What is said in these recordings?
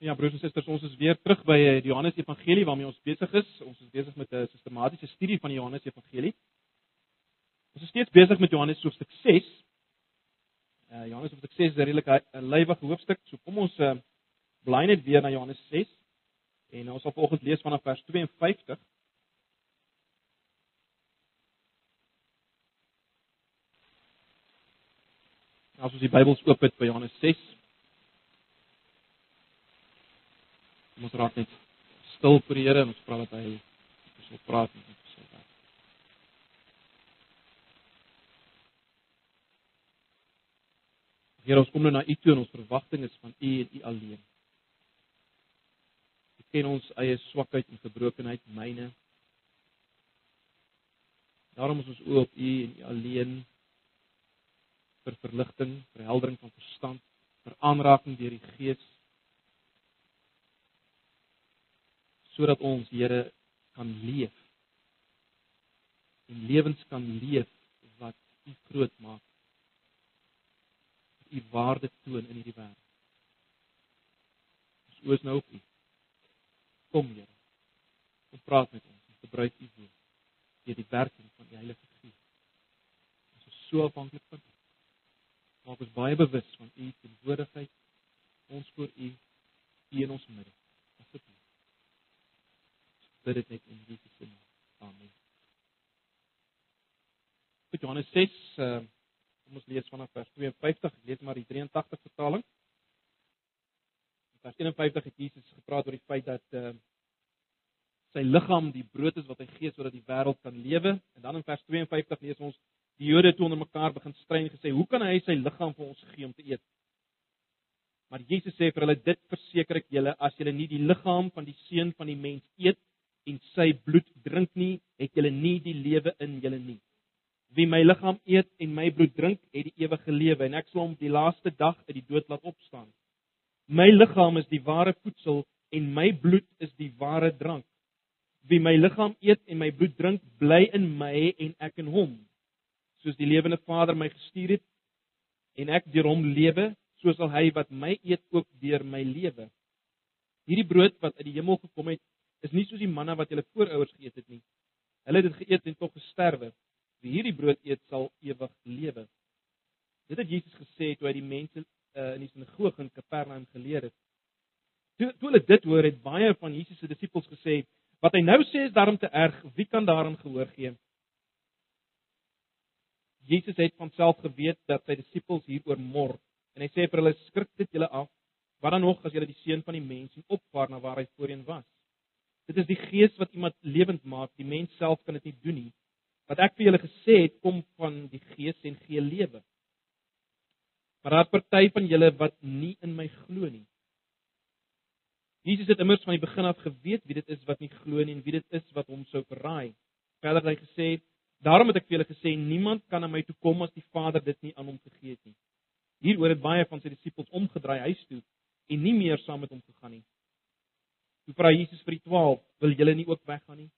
Ja broers en susters, ons is weer terug by eh, die Johannes Evangelie waarmee ons besig is. Ons is besig met 'n sistematiese studie van die Johannes Evangelie. Ons is steeds besig met Johannes hoofstuk 6. Uh Johannes hoofstuk 6 is 'n redelik 'n lywige hoofstuk. So kom ons uh bly net weer na Johannes 6 en ons sal vanoggend lees vanaf vers 52. As ons die Bybels oop het by Johannes 6 ons raak net stil vir die Here en ons vra dat hy ons wil praat met ons. Here, ons kom nou na U toe en ons verwagting is van U en U alleen. U ken ons eie swakheid en gebrokenheid, myne. Daarom is ons oop op U en U alleen vir verligting, vir heldering van verstand, vir aanraking deur die Gees sodat ons Here kan leef en lewens kan leef wat U groot maak. U waarde toon in hierdie wêreld. Ons oos nou op U. Kom Here. Kom praat met ons en gebruik U woord deur die werking van die Heilige Gees. Ons is so afhanklik van U. Maak ons baie bewus van U teenwoordigheid. Ons voor U, U in ons midde. Bid dit net in Jesus se naam. Amen. Goed Johannes 6, uh, kom ons lees vanaf vers 52. Ek lees maar die 83 vertaling. In vers 51 het Jesus gepraat oor die feit dat uh, sy liggaam die brood is wat hy gee sodat die wêreld kan lewe. En dan in vers 52 lees ons die Jode toe onder mekaar begin stry en gesê, "Hoe kan hy sy liggaam vir ons gee om te eet?" Maar Jesus sê vir hulle, "Dit verseker ek julle, as julle nie die liggaam van die seun van die mens eet en sy bloed drink nie, het julle nie die lewe in julle nie. Wie my liggaam eet en my bloed drink, het die ewige lewe en ek sal hom die laaste dag uit die dood laat opstaan. My liggaam is die ware voedsel en my bloed is die ware drank. Wie my liggaam eet en my bloed drink, bly in my en ek in hom. Soos die lewende Vader my gestuur het en ek deur hom lewe, so sal hy wat my eet ook deur my lewe. Hierdie brood wat uit die hemel gekom het, is nie soos die manna wat julle voorouers geëet het nie. Hulle het dit geëet en tog gesterwe. Wie hierdie brood eet, sal ewig lewe. Dit het Jesus gesê toe hy die mense uh, in die sinagoge in Kapernaum geleer het. Toe, toe hulle dit hoor, het baie van Jesus se disippels gesê, "Wat hy nou sê is daarom te erg, wie kan daaraan gehoor gee?" Jesus het van self geweet dat sy disippels hieroor mor en hy sê vir hulle: "Skrik dit julle af, wat dan nog as julle die seun van die mens sien opvaar na waar hy voorheen was?" Dit is die gees wat iemand lewend maak. Die mens self kan dit nie doen nie. Wat ek vir julle gesê het, kom van die gees en gee lewe. Maar daar party van julle wat nie in my glo nie. Jesus het immers van die begin af geweet wie dit is wat nie glo nie en wie dit is wat hom sou verraai. Verder het hy gesê: "Daarom het ek vir julle gesê, niemand kan na my toe kom as die Vader dit nie aan hom gegee het nie." Hieroor het baie van sy disippels omgedraai huis toe en nie meer saam met hom gegaan nie. Toe vra Jesus vir die 12: "Wil julle nie ook weggaan nie?"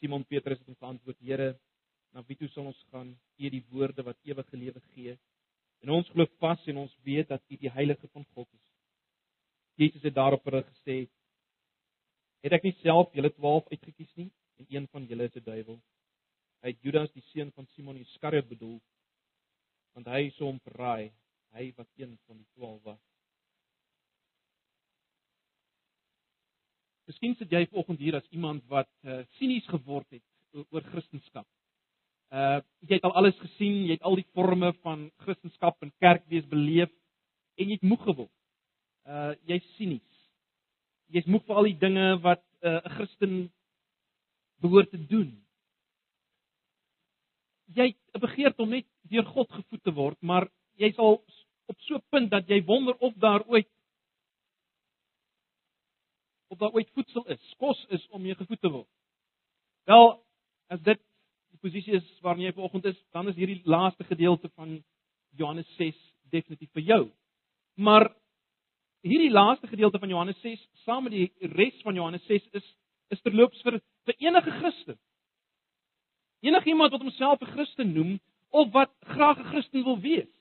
Simon Petrus het geantwoord: "Here, na wie toe sal ons gaan? U het die woorde wat ewige lewe gee. En ons glo vas en ons weet dat U die heilige van God is." Jesus het daarop vir hulle gesê: "Het ek nie self julle 12 uitgekies nie en een van julle is 'n duiwel?" Hy het Judas die seun van Simon Iskariot bedoel, want hy sou hom verraai, hy wat een van die 12 was. Miskien sit jy vanoggend hier as iemand wat uh, sinies geword het oor Christendom. Uh jy het al alles gesien, jy het al die forme van Christendom en kerkwees beleef en jy het moeg geword. Uh jy's sinies. Jy's moeg vir al die dinge wat uh, 'n uh, Christen behoort te doen. Jy het 'n begeerte om net deur God gevoed te word, maar jy's al op so 'n punt dat jy wonder of daar ooit of daar ooit voedsel is, kos is om jy gevoed te word. Wel, as dit die posisie is waarin jy vanoggend is, dan is hierdie laaste gedeelte van Johannes 6 definitief vir jou. Maar hierdie laaste gedeelte van Johannes 6 saam met die res van Johannes 6 is is terloops vir vir enige Christen. Enige iemand wat homself 'n Christen noem of wat graag 'n Christen wil wees.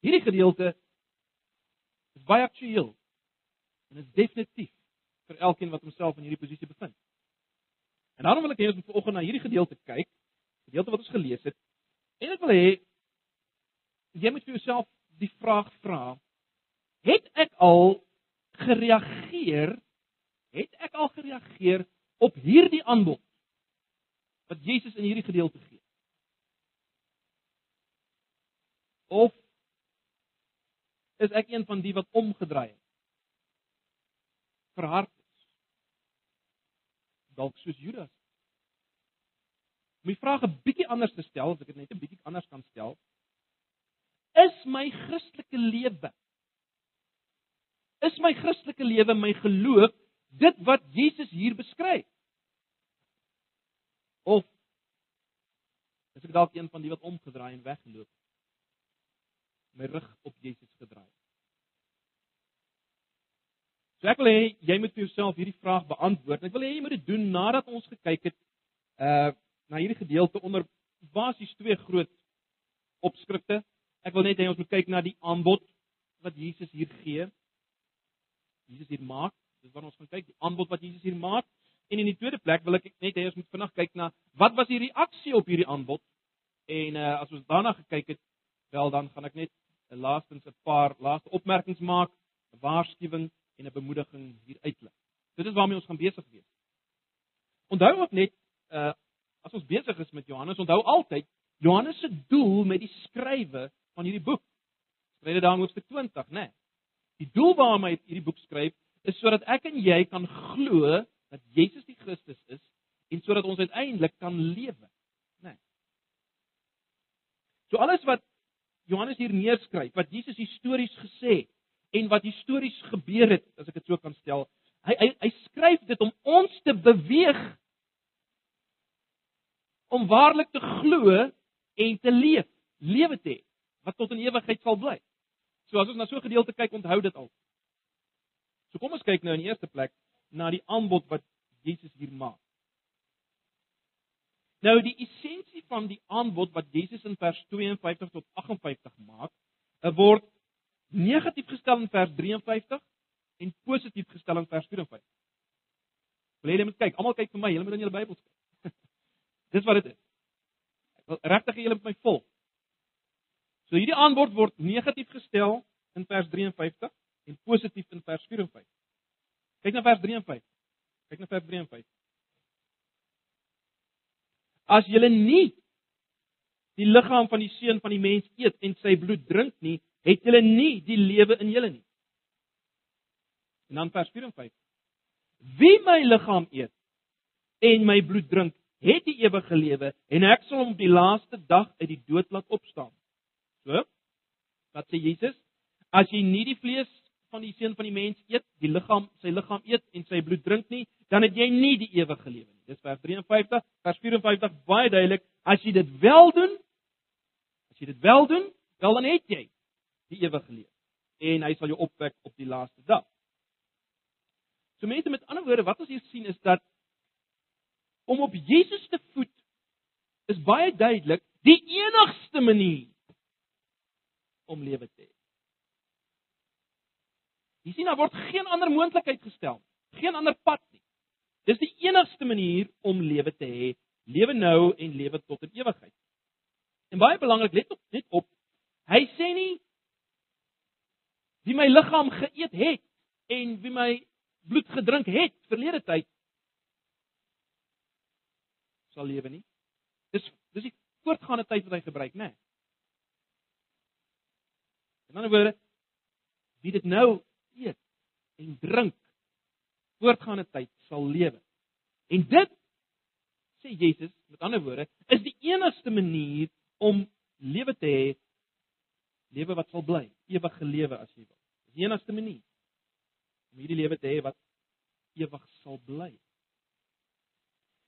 Hierdie gedeelte is baie aktueel. En is definitief vir elkeen wat homself in hierdie posisie bevind. En daarom wil ek hê ons moet vanoggend na hierdie gedeelte kyk, gedeelte wat ons gelees het. En ek wil hê jy moet vir jouself die vraag vra: Het ek al gereageer? Het ek al gereageer op hierdie aanbod wat Jesus in hierdie gedeelte gee? Of is ek een van die wat omgedraai het? Verhard. Dalk soos Judas. My vraag 'n bietjie anders te stel, as ek dit net 'n bietjie anders kan stel. Is my Christelike lewe is my Christelike lewe, my geloof, dit wat Jesus hier beskryf? Of is ek dalk een van die wat omgedraai en weggeloop het? My rug op Jesus gedraai. So ek wil hê jy moet vir jouself hierdie vraag beantwoord. Ek wil hê jy moet dit doen nadat ons gekyk het uh na hierdie gedeelte onder basies twee groot opskrifte. Ek wil net hê ons moet kyk na die aanbod wat Jesus hier gee. Jesus hier maak. Dis waar ons gaan kyk, die aanbod wat Jesus hier maak. En in die tweede plek wil ek net hê ons moet vinnig kyk na wat was die reaksie op hierdie aanbod? En uh as ons daarna gekyk het, wel dan gaan ek net 'n laastens 'n paar laaste opmerkings maak, 'n waarskuwing en 'n bemoediging hier uitlig. Dit is waarmee ons gaan besig wees. Onthou ook net uh as ons besig is met Johannes, onthou altyd Johannes se doel met die skrywe van hierdie boek. Skryf dit daar in hoofstuk 20, né? Nee. Die doel waarom hy hierdie boek skryf is sodat ek en jy kan glo dat Jesus die Christus is en sodat ons uiteindelik kan lewe, né? Nee. So alles wat Johannes hier neerskryf, wat Jesus histories gesê het, en wat histories gebeur het, as ek dit so kan stel. Hy hy hy skryf dit om ons te beweeg om waarlik te glo en te leef, lewe te hê wat tot in ewigheid sal bly. So as ons na so 'n gedeelte kyk, onthou dit al. So kom ons kyk nou in die eerste plek na die aanbod wat Jesus hier maak. Nou die essensie van die aanbod wat Jesus in vers 52 tot 58 maak, word negatief gestel in vers 53 en positief gestel in vers 54. Wil jy net kyk? Almal kyk vir my, julle moet in julle Bybels kyk. Dis wat dit is. Ek wil regtig hê julle moet my volg. So hierdie aanbod word negatief gestel in vers 53 en positief in vers 54. Kyk na vers 53. Kyk na vers 53. As julle nie die liggaam van die seun van die mens eet en sy bloed drink nie, het julle nie die lewe in julle nie. En dan vers 54. Wie my liggaam eet en my bloed drink, het die ewige lewe en ek sal hom op die laaste dag uit die dood laat opstaan. So, wat sê Jesus? As jy nie die vlees van die seun van die mens eet, die liggaam, sy liggaam eet en sy bloed drink nie, dan het jy nie die ewige lewe nie. Dis vers 53, vers 54 baie duidelik. As jy dit wel doen, as jy dit wel doen, wel dan het jy die ewige lewe en hy sal jou opwek op die laaste dag. So mense met ander woorde wat ons hier sien is dat om op Jesus te voet is baie duidelik die enigste manier om lewe te hê. Jy sien daar word geen ander moontlikheid gestel, geen ander pad nie. Dis die enigste manier om lewe te hê, lewe nou en lewe tot in ewigheid. En baie belangrik, let op net op. Hy sê nie wie my liggaam geëet het en wie my bloed gedrink het verlede tyd sal lewe nie. Dis dis die voortgaande tyd wat hy gebruik, né? Nee. In ander woorde, wie dit nou eet en drink voortgaande tyd sal lewe. En dit sê Jesus, met ander woorde, is die enigste manier om lewe te hê lewe wat sal bly, ewige lewe as jy wil. Dis die enigste manier om hierdie lewe te hê wat ewig sal bly.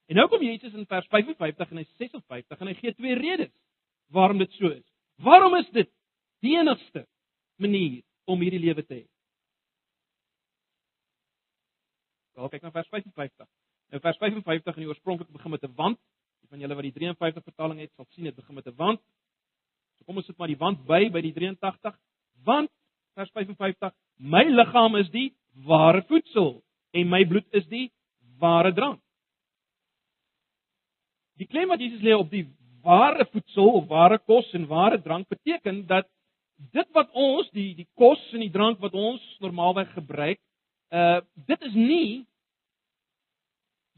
En nou kom Jesus in vers 55 en hy 56 en hy gee twee redes waarom dit so is. Waarom is dit die enigste manier om hierdie lewe te hê? Wel kyk na vers 55. Nou vers 55 in die oorspronklik begin met 'n want. Die van julle wat die 53 vertaling het, sal sien dit begin met 'n want. So kom ons sit maar die want by by die 83. Want vers 55, my liggaam is die ware voedsel en my bloed is die ware drank. Die klem wat Jesus lê op die ware voedsel of ware kos en ware drank beteken dat dit wat ons die die kos en die drank wat ons normaalweg gebruik, uh dit is nie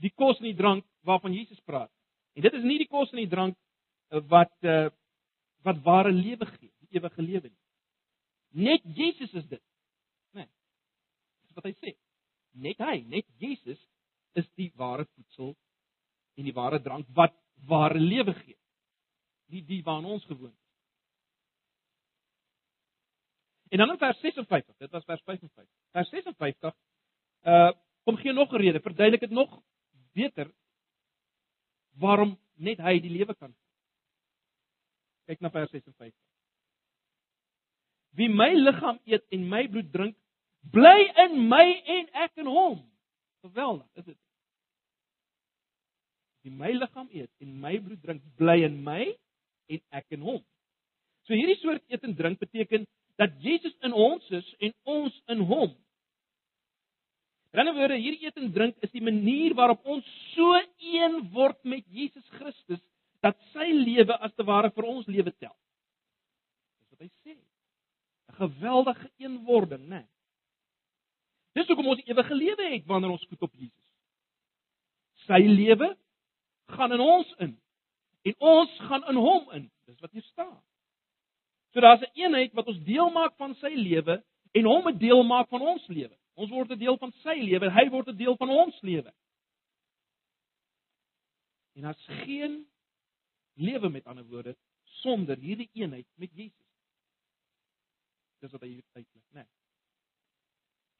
die kos en die drank waarvan Jesus praat. En dit is nie die kos en die drank uh, wat uh wat ware lewe gee, die ewige lewe nie. Net Jesus is dit. Né? Nee. Dis wat hy sê. Net hy, net Jesus is die ware voedsel en die ware drank wat ware lewe gee. Die die waarna ons gewoond is. En dan in vers 56, dit was vers 55. Vers 56 uh kom gee nog 'n rede, verduidelik dit nog beter waarom net hy die lewe kan. Kyk na vers 56. Wie my liggaam eet en my bloed drink, bly in my en ek in hom. Geweldig, is dit? Wie my liggaam eet en my bloed drink, bly in my en ek in hom. So hierdie soort eet en drink beteken dat Jesus in ons is en ons in hom. In 'n woorde, hierdie eet en drink is die manier waarop ons so een word met Jesus Christus dat sy lewe as te ware vir ons lewe tel. Dis wat hy sê. 'n Geweldige eenwording, né? Nee. Dis hoekom ons ewige lewe het wanneer ons voet op Jesus. Sy lewe gaan in ons in en ons gaan in hom in. Dis wat hier staan. So daar's 'n eenheid wat ons deel maak van sy lewe en hom 'n deel maak van ons lewe. Ons word 'n deel van sy lewe, hy word 'n deel van ons lewe. En daar's geen lewe met ander woorde sonder hierdie eenheid met Jesus. Dis wat hy uitlig, né? Nee.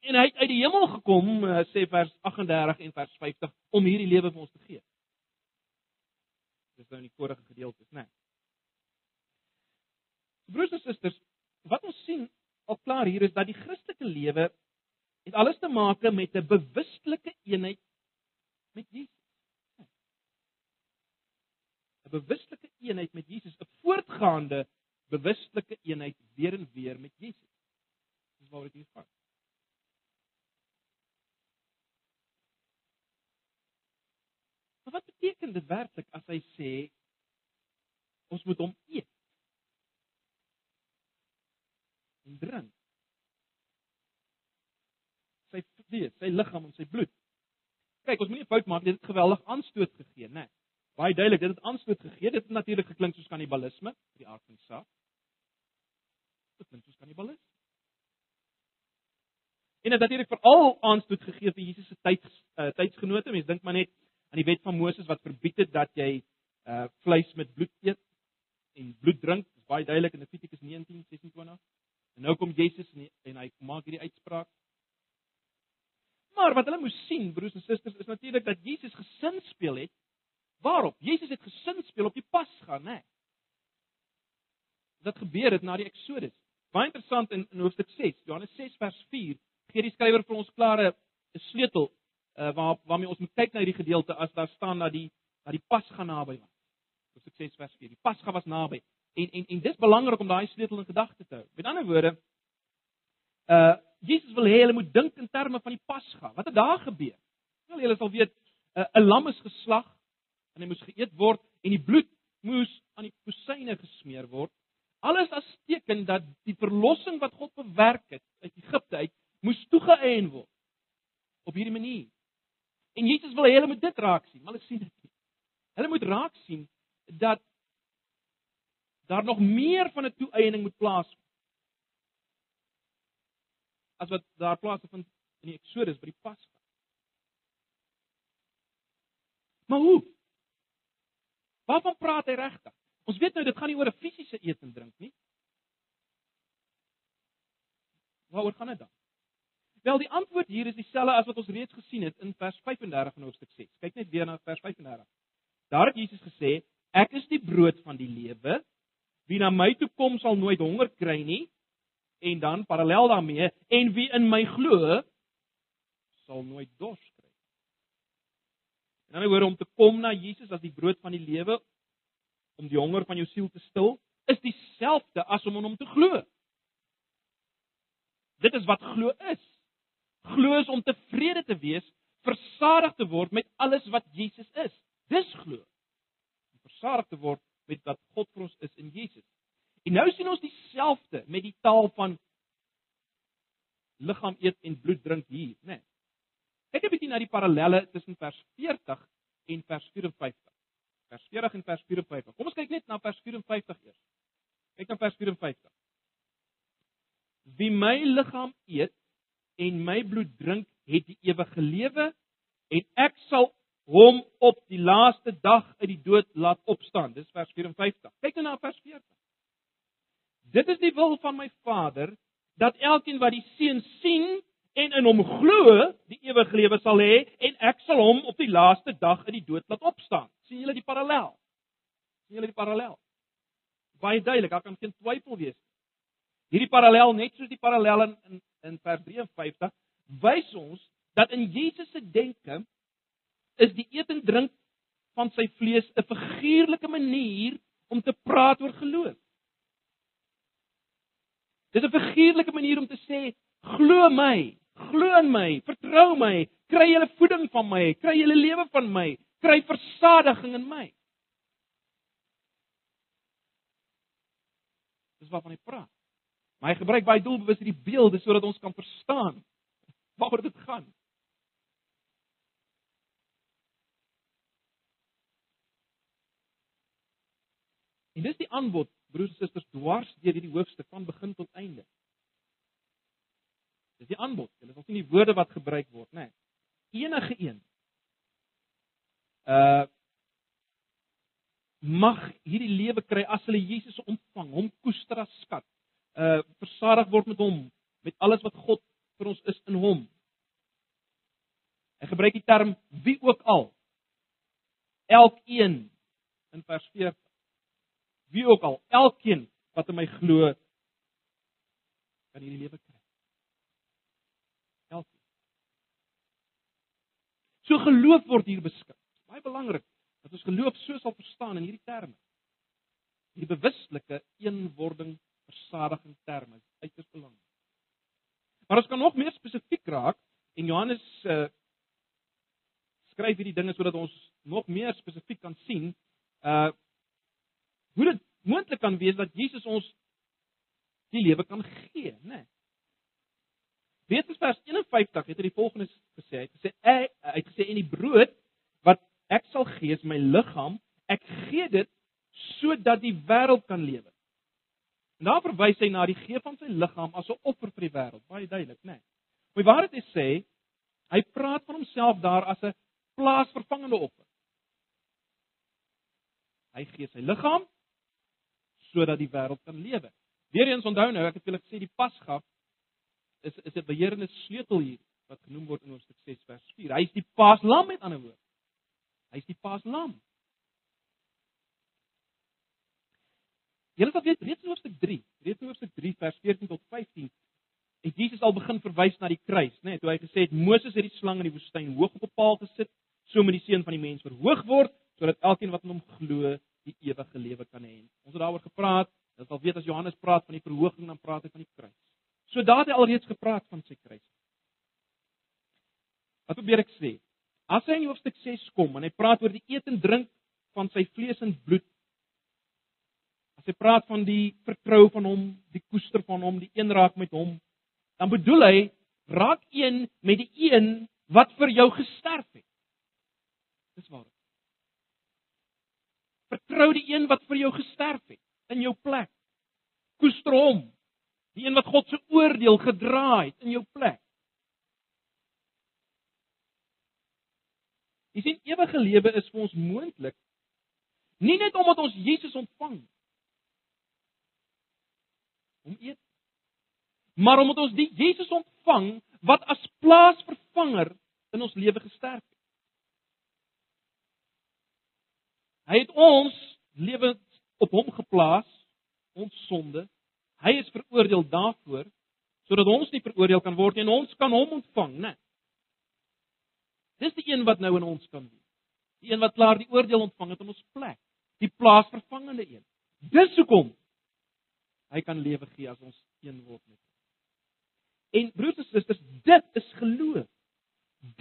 En hy het uit die hemel gekom, eh, sê vers 38 en vers 50 om hierdie lewe vir ons te gee. Dis nou in die vorige gedeeltes, né? Nee. Broers en susters, wat ons sien al klaar hier is dat die Christelike lewe het alles te maak met 'n bewustelike eenheid met Jesus. 'n Bewustelike eenheid met Jesus, 'n voortgaande bewustelike eenheid weer en weer met Jesus. Dis waaroor dit hier gaan. Maar wat beteken dit werklik as hy sê ons moet hom eet? En drink. Sy vlees, sy liggaam en sy bloed. Kyk, ons moenie 'n fout maak, dit het geweldig aanstoot gegee, né? Nee. Baie duidelik, dit het aanstoot gegee. Dit het natuurlik geklink soos kannibalisme, die aard van saak. Dit klink soos kannibalisme. En dit het natuurlik veral aanstoot gegee vir Jesus se tyd uh, tydsgenote. Mense dink maar net aan die wet van Moses wat verbied het dat jy uh vleis met bloed eet en bloed drink. Dit is baie duidelik in Levitikus 19:26. En nou kom Jesus en, en hy maak hierdie uitspraak. Maar wat hulle moes sien, broers en susters, is natuurlik dat Jesus gesin speel het. Waarop? Jesus het gesin speel op die Pasga, né? Nee. Dit gebeur het na die Eksodus. Baie interessant in, in hoofstuk 6, Johannes 6 vers 4, gee die skrywer vir ons klare 'n sleutel uh, waar waarmee ons moet kyk na hierdie gedeelte as daar staan dat die dat die Pasga naby was. Hoofstuk 6 vers 4. Die Pasga was naby. En en en dis belangrik om daai sleutel in gedagte te hou. Met ander woorde, uh Jesus wil hê hulle moet dink in terme van die Pasga. Wat het daar gebeur? Wel, julle sal weet, uh, 'n lam is geslag en hy moes geëet word en die bloed moes aan die kusyne gesmeer word. Alles as teken dat die verlossing wat God bewerk het uit Egipte uit moes toegeëien word op hierdie manier. En Jesus wil hê hulle moet dit raak sien, maar hulle sien dit nie. Hulle moet raak sien dat daar nog meer van 'n toeëning moet plaasvind. As wat daar plaasvind in die Eksodus by die Pasga. Maar hoe? Waarvan praat hy regtig? Ons weet nou dit gaan nie oor 'n fisiese eet en drink nie. Waaroor gaan dit dan? Wel die antwoord hier is dieselfde as wat ons reeds gesien het in vers 35 van hoofstuk 6. Kyk net weer na vers 35. Daar het Jesus gesê: "Ek is die brood van die lewe. Wie na my toe kom sal nooit honger kry nie en dan parallel daarmee en wie in my glo sal nooit dors kry. En dan hoor om te kom na Jesus as die brood van die lewe om die honger van jou siel te stil is dieselfde as om in hom te glo. Dit is wat glo is. Glo is om tevrede te wees, versadig te word met alles wat Jesus is. Dis glo. Om versadig te word met wat God vir ons is in Jesus. En nou sien ons dieselfde met die taal van liggaam eet en bloed drink hier, né? Nee. Kyk 'n bietjie na die parallelle tussen vers 40 en vers 54. Vers 40 en vers 54. Kom ons kyk net na vers 54 eers. Kyk na vers 54. Wie my liggaam eet en my bloed drink, het die ewige lewe en ek sal hom op die laaste dag uit die dood laat opstaan. Dis vers 54. Kyk nou na vers 40. Dit is die wil van my Vader dat elkeen wat die Seun sien en in hom glo, ewige lewe sal hê en ek sal hom op die laaste dag uit die dood laat opstaan. sien julle die parallel? sien julle die parallel? Baie duidelik, daar kan geen twyfel wees. Hierdie parallel net soos die parallel in in, in vers 53 wys ons dat in Jesus se denke is die eet en drink van sy vlees 'n figuurlike manier om te praat oor geloof. Dis 'n figuurlike manier om te sê glo my, glo in my, vertrou my, kry 'n voeding van my, kry 'n lewe van my, kry versadiging in my. Dis waarvan hy praat. Maar hy gebruik baie doelbewus hierdie beelde sodat ons kan verstaan waaroor dit gaan. En dis die aanbod broers en susters dwars deur hierdie hoofstuk van begin tot einde. Dis die aanbod. Dit is ons nie die woorde wat gebruik word, nê. Nee. Enige een uh mag hierdie lewe kry as hulle Jesus ontvang, hom koester as skat. Uh versadig word met hom, met alles wat God vir ons is in hom. Hy gebruik die term wie ook al. Elkeen in vers 40 wie ook al, elkeen wat in my glo kan hierdie lewe kry. Elkeen. So geloof word hier beskryf. Baie belangrik dat ons geloof so sal verstaan in hierdie terme. Hierdie bewuslike eenwording versadiging terme is uiters belangrik. Maar ons kan nog meer spesifiek raak en Johannes uh, skryf hierdie dinge sodat ons nog meer spesifiek kan sien uh hoe dit moontlik kan wees dat Jesus ons die lewe kan gee, né? Nee. Weet ons vers 51 het hy die volgende gesê, hy het gesê hy, hy het gesê en die brood wat ek sal gee is my liggaam, ek gee dit sodat die wêreld kan lewe. En daar verwys hy na die gee van sy liggaam as 'n offer vir die wêreld, baie duidelik, né? Nee. Maar waar dit sê, hy praat van homself daar as 'n plaasvervangende offer. Hy gee sy liggaam sodat die wêreld kan lewe. Weereens onthou nou, ek het julle gesê die Pasga is is 'n beheerende sleutel hier wat genoem word in Hoofstuk 6 vers 4. Hy is die Paaslam met ander woorde. Hy is die Paaslam. Julle sal weet reeds in Hoofstuk 3, reeds in Hoofstuk 3 vers 14 tot 15 het Jesus al begin verwys na die kruis, né? Nee, toe hy gesê het Moses het die slang in die woestyn hoog op 'n paal gesit, so moet die seun van die mens verhoog word sodat elkeen wat in hom glo die ewige lewe kan hê. Ons het daaroor gepraat. Jy sal weet as Johannes praat van die verhoging dan praat hy van die kruis. So daar het hy alreeds gepraat van sy kruis. Wat probeer ek sê? As hy in hoofstuk 6 kom en hy praat oor die eet en drink van sy vlees en bloed. As hy praat van die vertrou van hom, die koester van hom, die eenraak met hom, dan bedoel hy raak een met die een wat vir jou gesterf het. Dis waar. Vertrou die een wat vir jou gesterf het in jou plek. Koester hom. Die een wat God se oordeel gedra het in jou plek. Jy sien ewige lewe is vir ons moontlik nie net omdat ons Jesus ontvang om eet maar omdat ons die Jesus ontvang wat as plaasvervanger in ons lewe gesterf het. Hy het ons lewe op hom geplaas, ons sonde. Hy is veroordeel daarvoor sodat ons nie veroordeel kan word nie en ons kan hom ontvang, né? Dis die een wat nou in ons kan wees. Die een wat klaar die oordeel ontvang het in ons plek, die plaasvervangende een. Dis hoekom hy kan lewe gee as ons een word met hom. En broers en susters, dit is geloof.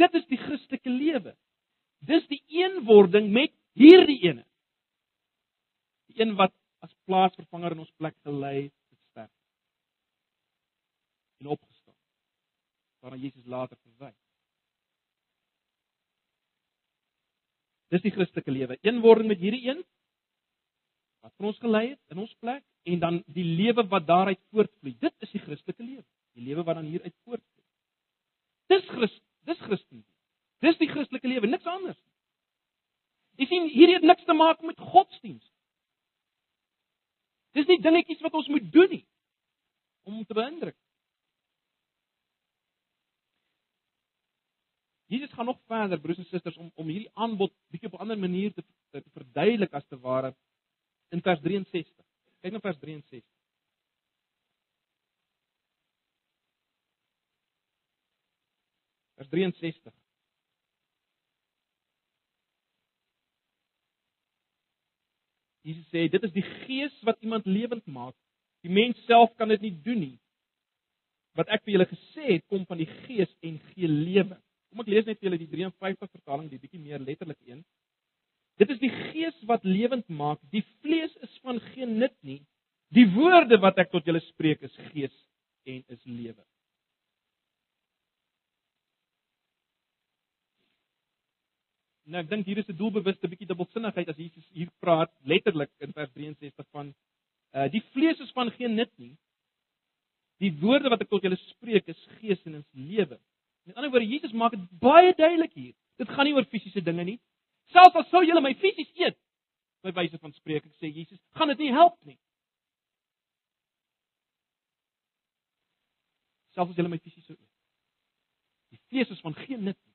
Dit is die Christelike lewe. Dis die eenwording met hierdie ene. Die een wat as plaasvervanger in ons plek gelei het. En opgestaan. Waarna Jesus later verwys. Dis die Christelike lewe. Eenwording met hierdie een wat vir ons gelei het in ons plek en dan die lewe wat daaruit voortvloei. Dit is die Christelike lewe. Die lewe wat dan hieruit voortvloei. Dis Christus, dis Christen. Dis die Christelike lewe, niks anders. Jy sien, hierdie het niks te maak met godsdiens. Dis nie dingetjies wat ons moet doen nie om te beïndruk. Jesus gaan nog verder, broers en susters, om om hierdie aanbod bietjie op 'n ander manier te, te, te verduidelik as te ware in vers 63. Kyk na vers 63. Vers 63. Jesus sê dit is die gees wat iemand lewend maak. Die mens self kan dit nie doen nie. Wat ek vir julle gesê het, kom van die gees en gee lewe. Kom ek lees net vir julle die 53 vertaling, die bietjie meer letterlik een. Dit is die gees wat lewend maak. Die vlees is van geen nut nie. Die woorde wat ek tot julle spreek is gees en is lewe. Nou ek dink hier is 'n doelbewuste bietjie dubbelsinnigheid as Jesus hier praat letterlik in vers 63 van uh die vlees is van geen nut nie. Die woorde wat ek tot julle spreek is gees en is lewe. Met ander woorde Jesus maak dit baie duidelik hier. Dit gaan nie oor fisiese dinge nie. Selfs al sou julle my fisies eet, by wyse van spreek, ek sê Jesus, gaan dit nie help nie. Selfs as julle my fisies sou eet. Die vlees is van geen nut nie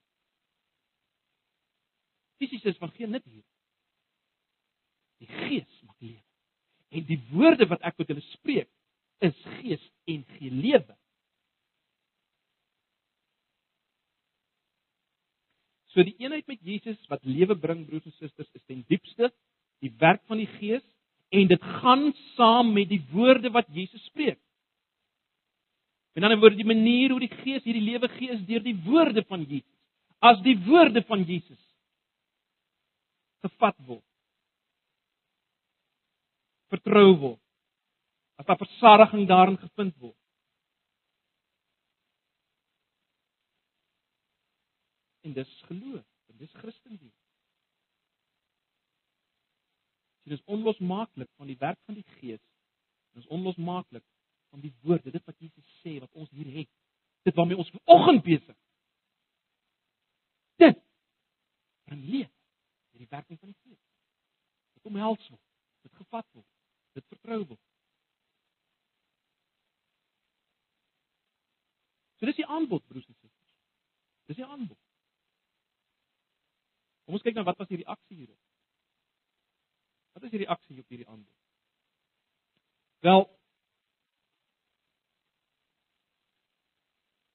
fisies is van geen nut hier. Die gees maak lewe. En die woorde wat ek tot julle spreek is gees en gee lewe. So die eenheid met Jesus wat lewe bring broers en susters is ten diepste die werk van die Gees en dit gaan saam met die woorde wat Jesus spreek. En dan word die manier hoe die Gees hierdie lewe gee is deur die woorde van Jesus. As die woorde van Jesus gevat word. Vertrou word. As daar versadiging daarin gevind word. En dis geloof, en dis Christendom. Dit is onlosmaaklik van die werk van die Gees. Dit is onlosmaaklik van die woorde, dit wat Jesus sê wat ons hier het. Dit waarmee ons vanoggend besig. Dit bring lewe die werking van die Gees. Dit omhels word, dit gevat word, dit vertrou word. So dis die aanbod, broers en susters. Dis die aanbod. Kom ons kyk na wat was die reaksie hierop. Wat is die reaksie op hierdie aanbod? Wel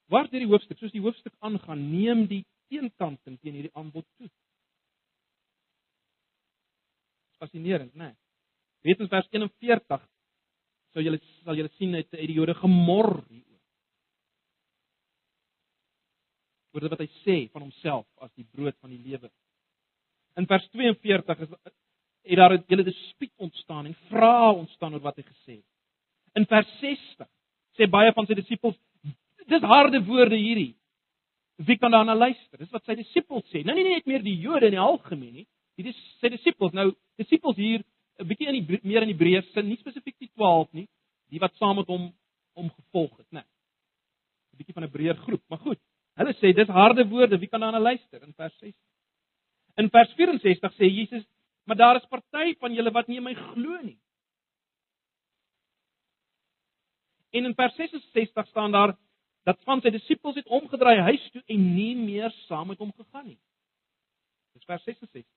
Waar deur die hoofstuk, soos die hoofstuk aangaan, neem die teenkanting teen hierdie aanbod toe fascinerend, né? Nee. Weet ons vers 41 sou julle sal julle sien uit uit die Jode gemor hieroor. Oor wat hy sê van homself as die brood van die lewe. In vers 42 is het daar 'n hele dispuut ontstaan en vrae ontstaan oor wat hy gesê het. In vers 60 sê baie van sy disippels dis harde woorde hierdie. Wie kan daarna luister? Dis wat sy disippels sê. Nou nie net meer die Jode in die algemeen nie, Hierdie sy disippels nou, disippels hier 'n bietjie in die meer in die breë sin, nie spesifiek die 12 nie, die wat saam met hom om gevolg het, né? 'n Bietjie van 'n breër groep, maar goed. Hulle sê dis harde woorde, wie kan daarna luister in vers 6? In vers 64 sê Jesus, maar daar is party van julle wat nie in my glo nie. En in vers 66 staan daar dat van sy disippels het omgedraai huis toe en nie meer saam met hom gegaan nie. Dis vers 66.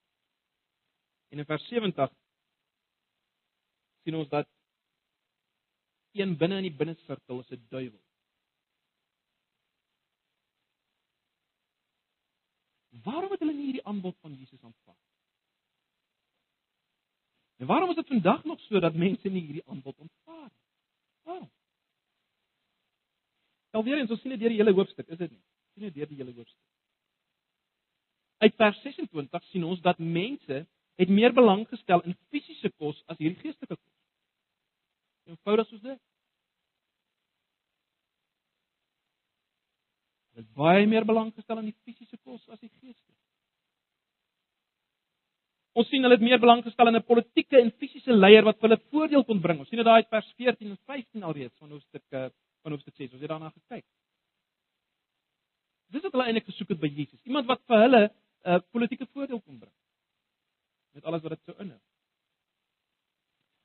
En in vers 70 sien ons dat een binne in die binnesirkel is 'n duiwel. Waarom het hulle nie hierdie aanbod van Jesus aanvaar? En waarom is dit vandag nog so dat mense nie hierdie aanbod aanvaar nie? Waarom? Al weer eens, ons sien dit deur die hele hoofstuk, is dit nie? Sien dit deur die hele hoofstuk. Uit vers 26 sien ons dat mense het meer belang gestel in fisiese kos as hierdie geestelike kos. Eenvoudig soos dit. Hulle het baie meer belang gestel aan die fisiese kos as die geestelike. Ons sien hulle het meer belang gestel in 'n politieke en fisiese leier wat hulle voordeel kon bring. Ons sien dit daai vers 14 en 15 alreeds van hoofstuk eh, van hoofstuk 6. Ons het daarna gekyk. Dis wat hulle eintlik gesoek het by Jesus. Iemand wat vir hulle 'n uh, politieke voordeel kon bring. Met alles wat dit sou inhou.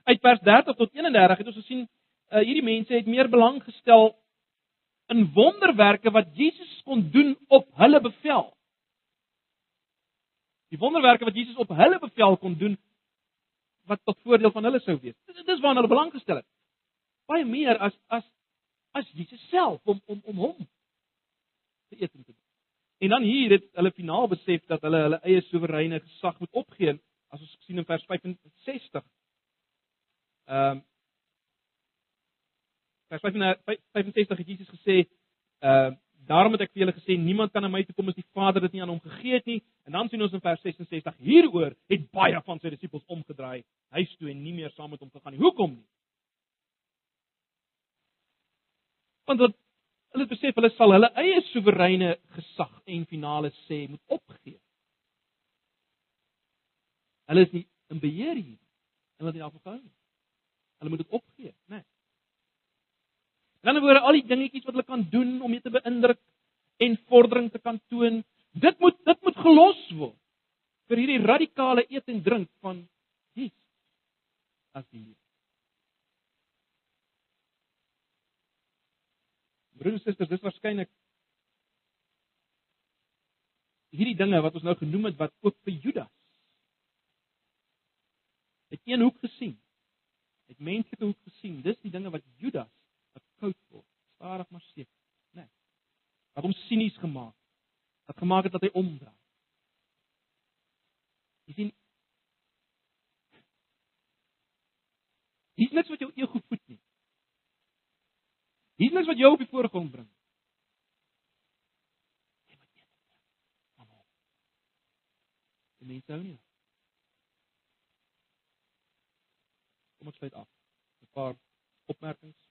Uit vers 30 tot 31 het ons gesien uh, hierdie mense het meer belang gestel in wonderwerke wat Jesus kon doen op hulle bevel. Die wonderwerke wat Jesus op hulle bevel kon doen wat tot voordeel van hulle sou wees. Dis dis waarna hulle belang gestel het. Baie meer as as as Jesus self om om om hom te eet en te doen. En dan hier het hulle finaal besef dat hulle hulle eie soewereine gesag moet opgee as ons sien in vers 65. Ehm um, vers 65 het Jesus gesê ehm uh, Daarom het ek vir julle gesê niemand kan aan my toe kom as die Vader dit nie aan hom gegee het nie. En dan sien ons in vers 66 hieroor het baie van sy disippels omgedraai, huis toe en nie meer saam met hom gegaan nie. Hoekom nie? Want wat hulle besef hulle sal hulle eie soewereine gesag en finale sê moet opgee. Hulle is nie in beheer hier. Hulle het nie afgehou nie. Hulle moet dit opgee, né? Nee. In ander woorde, al die dingetjies wat hulle kan doen om jou te beïndruk en vordering te kan toon, dit moet dit moet gelos word vir hierdie radikale eet en drink van Jesus as die lewe. Broers en susters, dis waarskynlik hierdie dinge wat ons nou genoem het wat ook vir Judas het een hoek gesien. Het menslike hoek gesien. Dis die dinge wat Judas koud word. Stadig maar seker, né? Nee. Wat hom sinies gemaak. Wat gemaak het dat hy omdraai. Jy sien Dis niks wat jou ego voed nie. Dis niks wat jou op die voorgrond bring. Die mense hou nie. Kom ons sluit af. 'n Paar opmerkings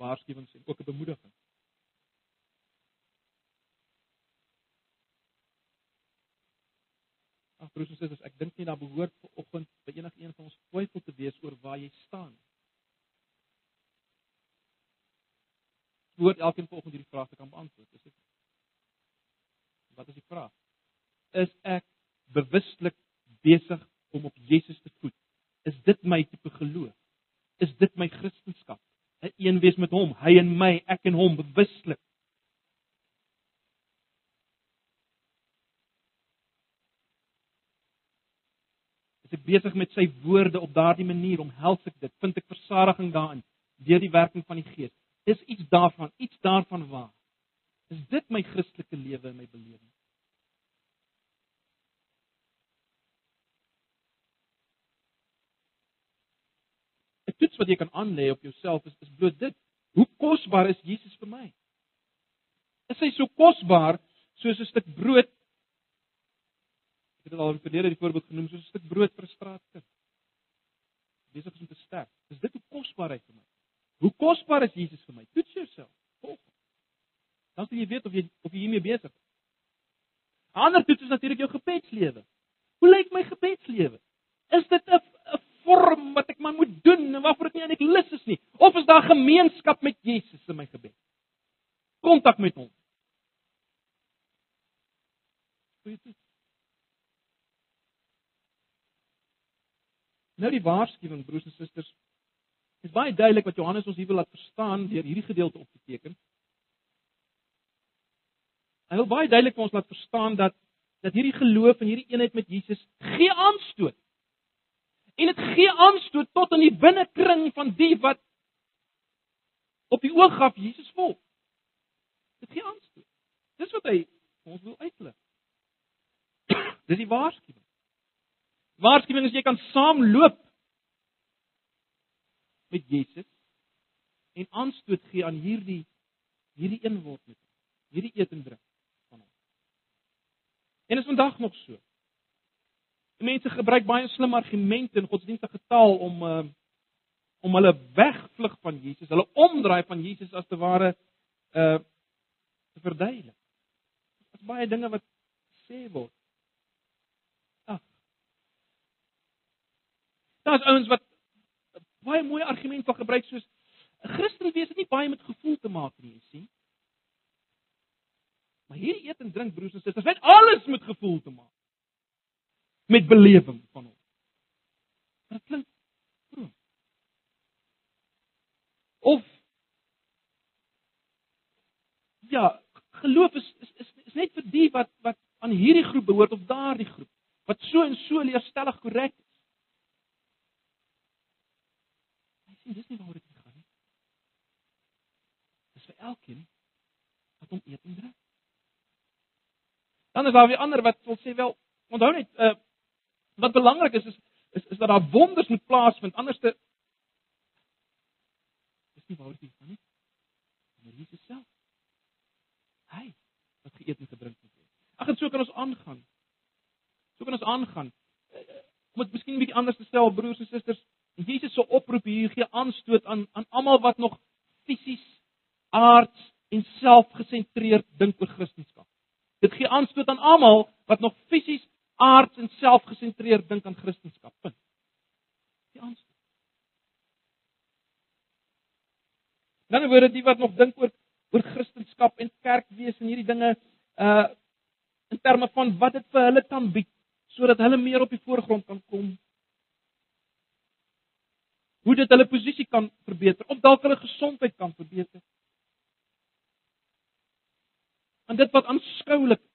waarskuwings en ook 'n bemoediging. Ag broers en susters, ek dink nie daar behoort vanoggend by enige een van ons twyfel te wees oor waar jy staan. Word elkeen vanoggend hierdie vraag te kan beantwoord, is dit? Wat is die vraag? Is ek bewuslik besig om op Jesus te voet? Is dit my tipe geloof? Is dit my Christendom? 'n een wees met hom, hy en my, ek en hom bewuslik. Ek besig met sy woorde op daardie manier om help ek dit? Vind ek versadiging daarin deur die werking van die Gees? Is iets daarvan, iets daarvan waar? Is dit my Christelike lewe en my belewing? toets wat jy kan aanlê op jouself is is bloot dit. Hoe kosbaar is Jesus vir my? Is hy so kosbaar soos 'n stuk brood? Ek het al in verlede die voorbeeld genoem soos 'n stuk brood vir 'n straatkind. Besig om te sterf. Is dit hoe kosbaar hy vir my? Hoe kosbaar is Jesus vir my? Toets jouself. Volg. Dan sal jy weet of jy of jy hiermee besig is. Ander toets is natuurlik jou gebedslewe. Hoe lyk my gebedslewe? Is dit 'n vorm wat ek maar moet doen en waarvoor ek nie eintlik lus is nie. Of is daar gemeenskap met Jesus in my gebed? Kontak met hom. Nou die waarskuwing broers en susters is baie duidelik wat Johannes ons hier wil laat verstaan deur hierdie gedeelte op te teken. Hy wil baie duidelik vir ons laat verstaan dat dat hierdie geloof en hierdie eenheid met Jesus gee aanstoot en dit gee aanstoot tot in die binnekring van die wat op die oog af Jesus volg. Dit gee aanstoot. Dis wat hy ons wil uitlig. Dis die waarskuwing. Waarskuwing is jy kan saamloop met Jesus en aanstoot gee aan hierdie hierdie een word met. Hierdie eet en drink van hom. En is vandag nog so. Mense gebruik baie slim argumente in godsdienstige taal om uh, om hulle wegvlug van Jesus, hulle omdraai van Jesus as te ware uh te verduidelik. Dit is baie dinge wat sê word. Ag. Daar's ouens wat baie mooi argument van gebruik soos 'n Christen wees het nie baie met gevoel te maak nie, sien? Maar hierdie eet en drink broers en susters, het alles met gevoel te maak. Met belewing van hom. Dit klink vroom. Of ja, geloof is is is, is net vir die wat wat aan hierdie groep behoort of daardie groep wat so en so leerstellig korrek sê dis nie waaroor dit gaan nie. Dis vir elkeen wat hom eet en drink. Dan is daar weer ander wat wil sê wel, onthou net uh wat belangrik is is is, is dat daar wonders moet plaasvind anderste dis nie waaroor dit gaan nie. Maar Jesus self. Hy wat geëet en gedrink het. Ag en so kan ons aangaan. So kan ons aangaan. Om dit miskien 'n bietjie anders te stel, broers en susters, Jesus se oproep hier gee aanstoot aan aan almal wat nog fisies, aards en selfgesentreerd dink oor Christendom. Dit gee aanstoot aan almal wat nog fisies, aards en selfgesentreerd dink aan Christendom. Punt. Die aanstoot. Dan word dit wat nog dink oor oor Christendom en kerkwees en hierdie dinge uh in terme van wat dit vir hulle kan bied sodat hulle meer op die voorgrond kan kom. Hoe dit hulle posisie kan verbeter, of dalk hulle gesondheid kan verbeter. En dit wat aanskoulik is.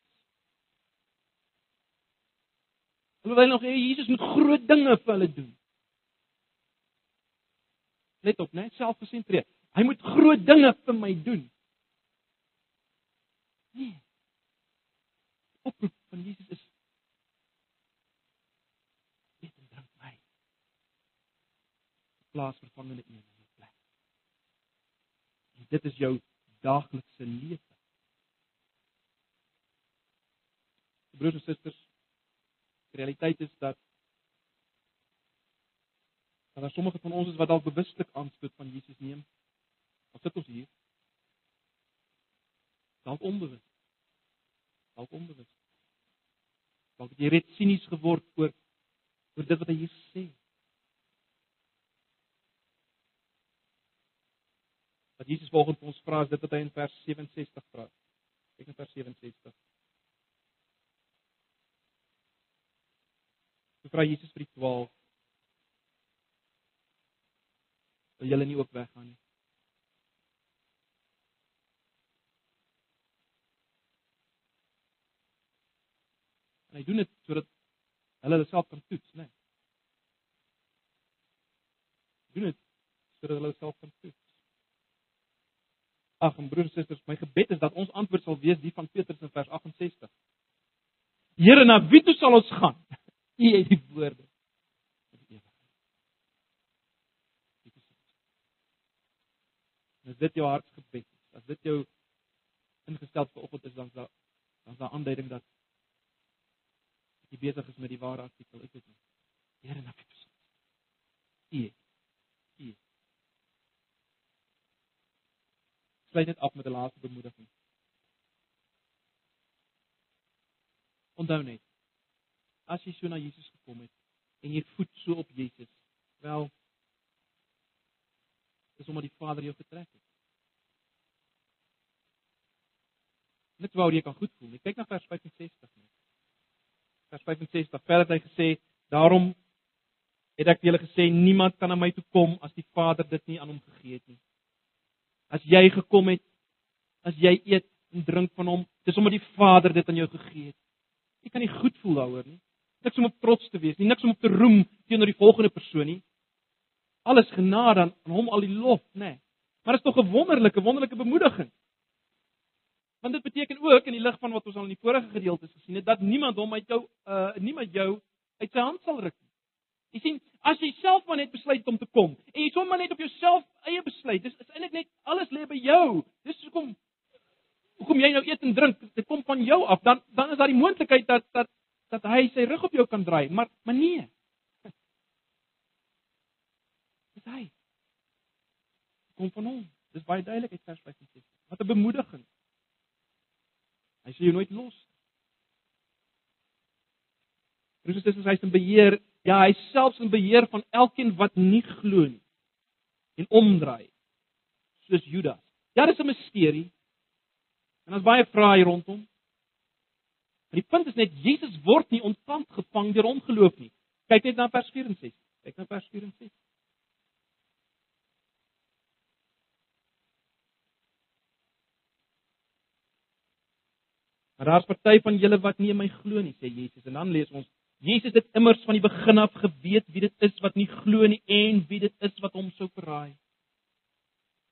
Hulle wil nog hê Jesus moet groot dinge vir hulle doen. Let op, net selfgesentreerd. Hy moet groot dinge vir my doen. Nee. Oproep van Jesus is Eet en drink my. Plaas vervangende een in jou plek. En dit is jou daaglikse lewe. Broers en susters, die realiteit is dat dat daar sommige van ons is wat dalk bewuslik aanstoot van Jesus neem. Wat sit ons hier? Dalk onbewus. Dalk onbewus. Dalk jy reeds sinies geword oor oor dit wat hy hier sê. Wat Jesus volgens ons vra is dit wat hy in vers 67 vra. Kyk na vers 67. Hy vra Jesus vir die 12. Wil julle nie ook weggaan nie? En hy doen dit sodat hulle hulle self kan toets, né? Nee. Doen dit sodat hulle self kan toets. Ag, broers en susters, my gebed is dat ons antwoord sal wees die van Petrus in vers 68. Here, na wie toe sal ons gaan? U het die woorde. As dit jou hartsgebed is, as dit jou ingestel vir oggend is, dan dan dan is daar aanduiding dat jy besig is met die ware artikel, ek weet nie. Here na Petrus. U. U. Sluit net af met 'n laaste bemoediging. Onthou net. As jy so na Jesus gekom het en jy voet so op Jesus, wel is omdat die Vader jou getrek het. Net wou jy kan goed voel. Ek kyk na vers 65 net vers 65 verder het hy gesê daarom het ek julle gesê niemand kan na my toe kom as die Vader dit nie aan hom gegee het nie as jy gekom het as jy eet en drink van hom dis omdat die Vader dit aan jou gegee het. Jy kan nie goed voel daaroor nie. Niks om op trots te wees nie niks om op te roem teenoor die volgende persoon nie. Alles genade aan, aan hom al die lof nê. Maar is tog 'n wonderlike wonderlike bemoediging. Want dit beteken ook in die lig van wat ons al in die vorige gedeeltes gesien het dat niemand hom uit jou uh niemand jou uit sy hand sal ruk nie. Jy sien, as jy self maar net besluit om te kom en jy sommer net op jouself eie besluit, dis is eintlik net alles lê by jou. Dis hoekom kom jy nou eet en drink, dit kom van jou af, dan dan is daar die moontlikheid dat dat dat hy sy rug op jou kan draai, maar maar nee. Dis hy. Kom van hom. Dis baie duidelik uit vers 65. Wat 'n bemoediging. Hy sê jy nooit los. Christus is hy se beheer. Ja, hy selfs in beheer van elkeen wat nie glo nie en omdraai soos Judas. Ja, dis 'n misterie. En daar's baie vrae hier rondom. Maar die punt is net Jesus word nie ontkant gevang deur ongeloof nie. Kyk net na vers 4 en 6. Kyk na vers 4 en 6. Maar daar's party van julle wat nie in my glo nie, sê Jesus. En dan lees ons: Jesus het immers van die begin af geweet wie dit is wat nie glo nie en wie dit is wat hom sou verraai.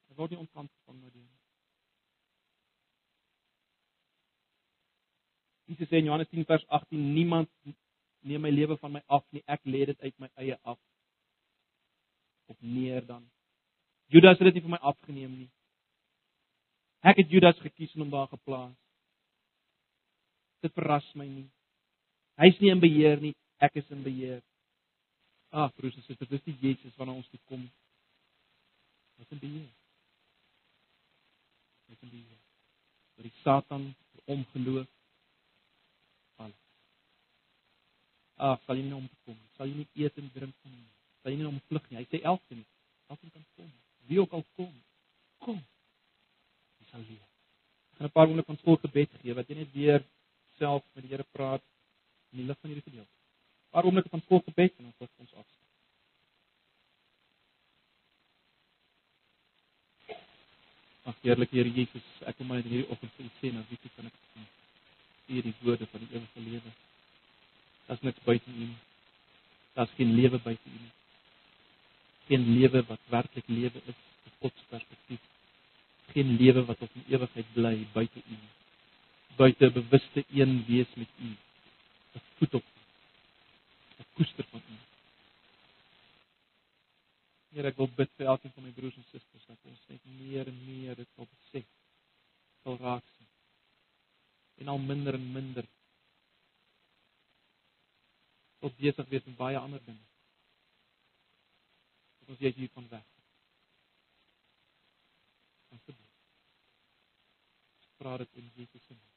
Hy word nie ontkant gevang nou nie. Jesus sê in Johannes 10 vers 18: Niemand neem my lewe van my af nie, ek lê dit uit my eie af. Of meer dan. Judas het dit nie van my afgeneem nie. Ek het Judas gekies en hom daar geplaas dit verras my nie. Hy's nie in beheer nie, ek is in beheer. Ag, broers en susters, dis die Jesus waarna ons toe kom. Wat in beheer? Wat in beheer? Wat die Satan omgeloof. Al. Ag, sal jy nie omkom? Sal jy nie eet en drink nie? Sal jy nie omvlug nie? Hy sê elkeen, elkeen kan kom. Wie ook al kom, kom. Jy sal leef. En 'n paar oomblikke van stil gebed gee wat jy net weer self met die Here praat in die lig van hierdie gedeelte. 'n Paar oomblikke van vol gebed en ons ons af. Ag Heerlike Here Jesus, ek kom net in hierdie oggend vir U sê nou wie kan ek sien? Hier die woorde van die ewige lewe. Daar's niks buite U nie. Daar's geen lewe buite U nie. Geen lewe wat werklik lewe is uit God se perspektief. Geen lewe wat op in ewigheid bly buite U nie buite bewuste een wees met u. voet op 'n koester van u. Here, ek wil bid vir elkeen van my broers en susters dat ons net meer en meer dit sal besef. Sal raak sien. En al minder en minder tot besig wees met baie ander dinge. Dat ons hier van weg. Asseblief. Vra dit in Jesus se naam.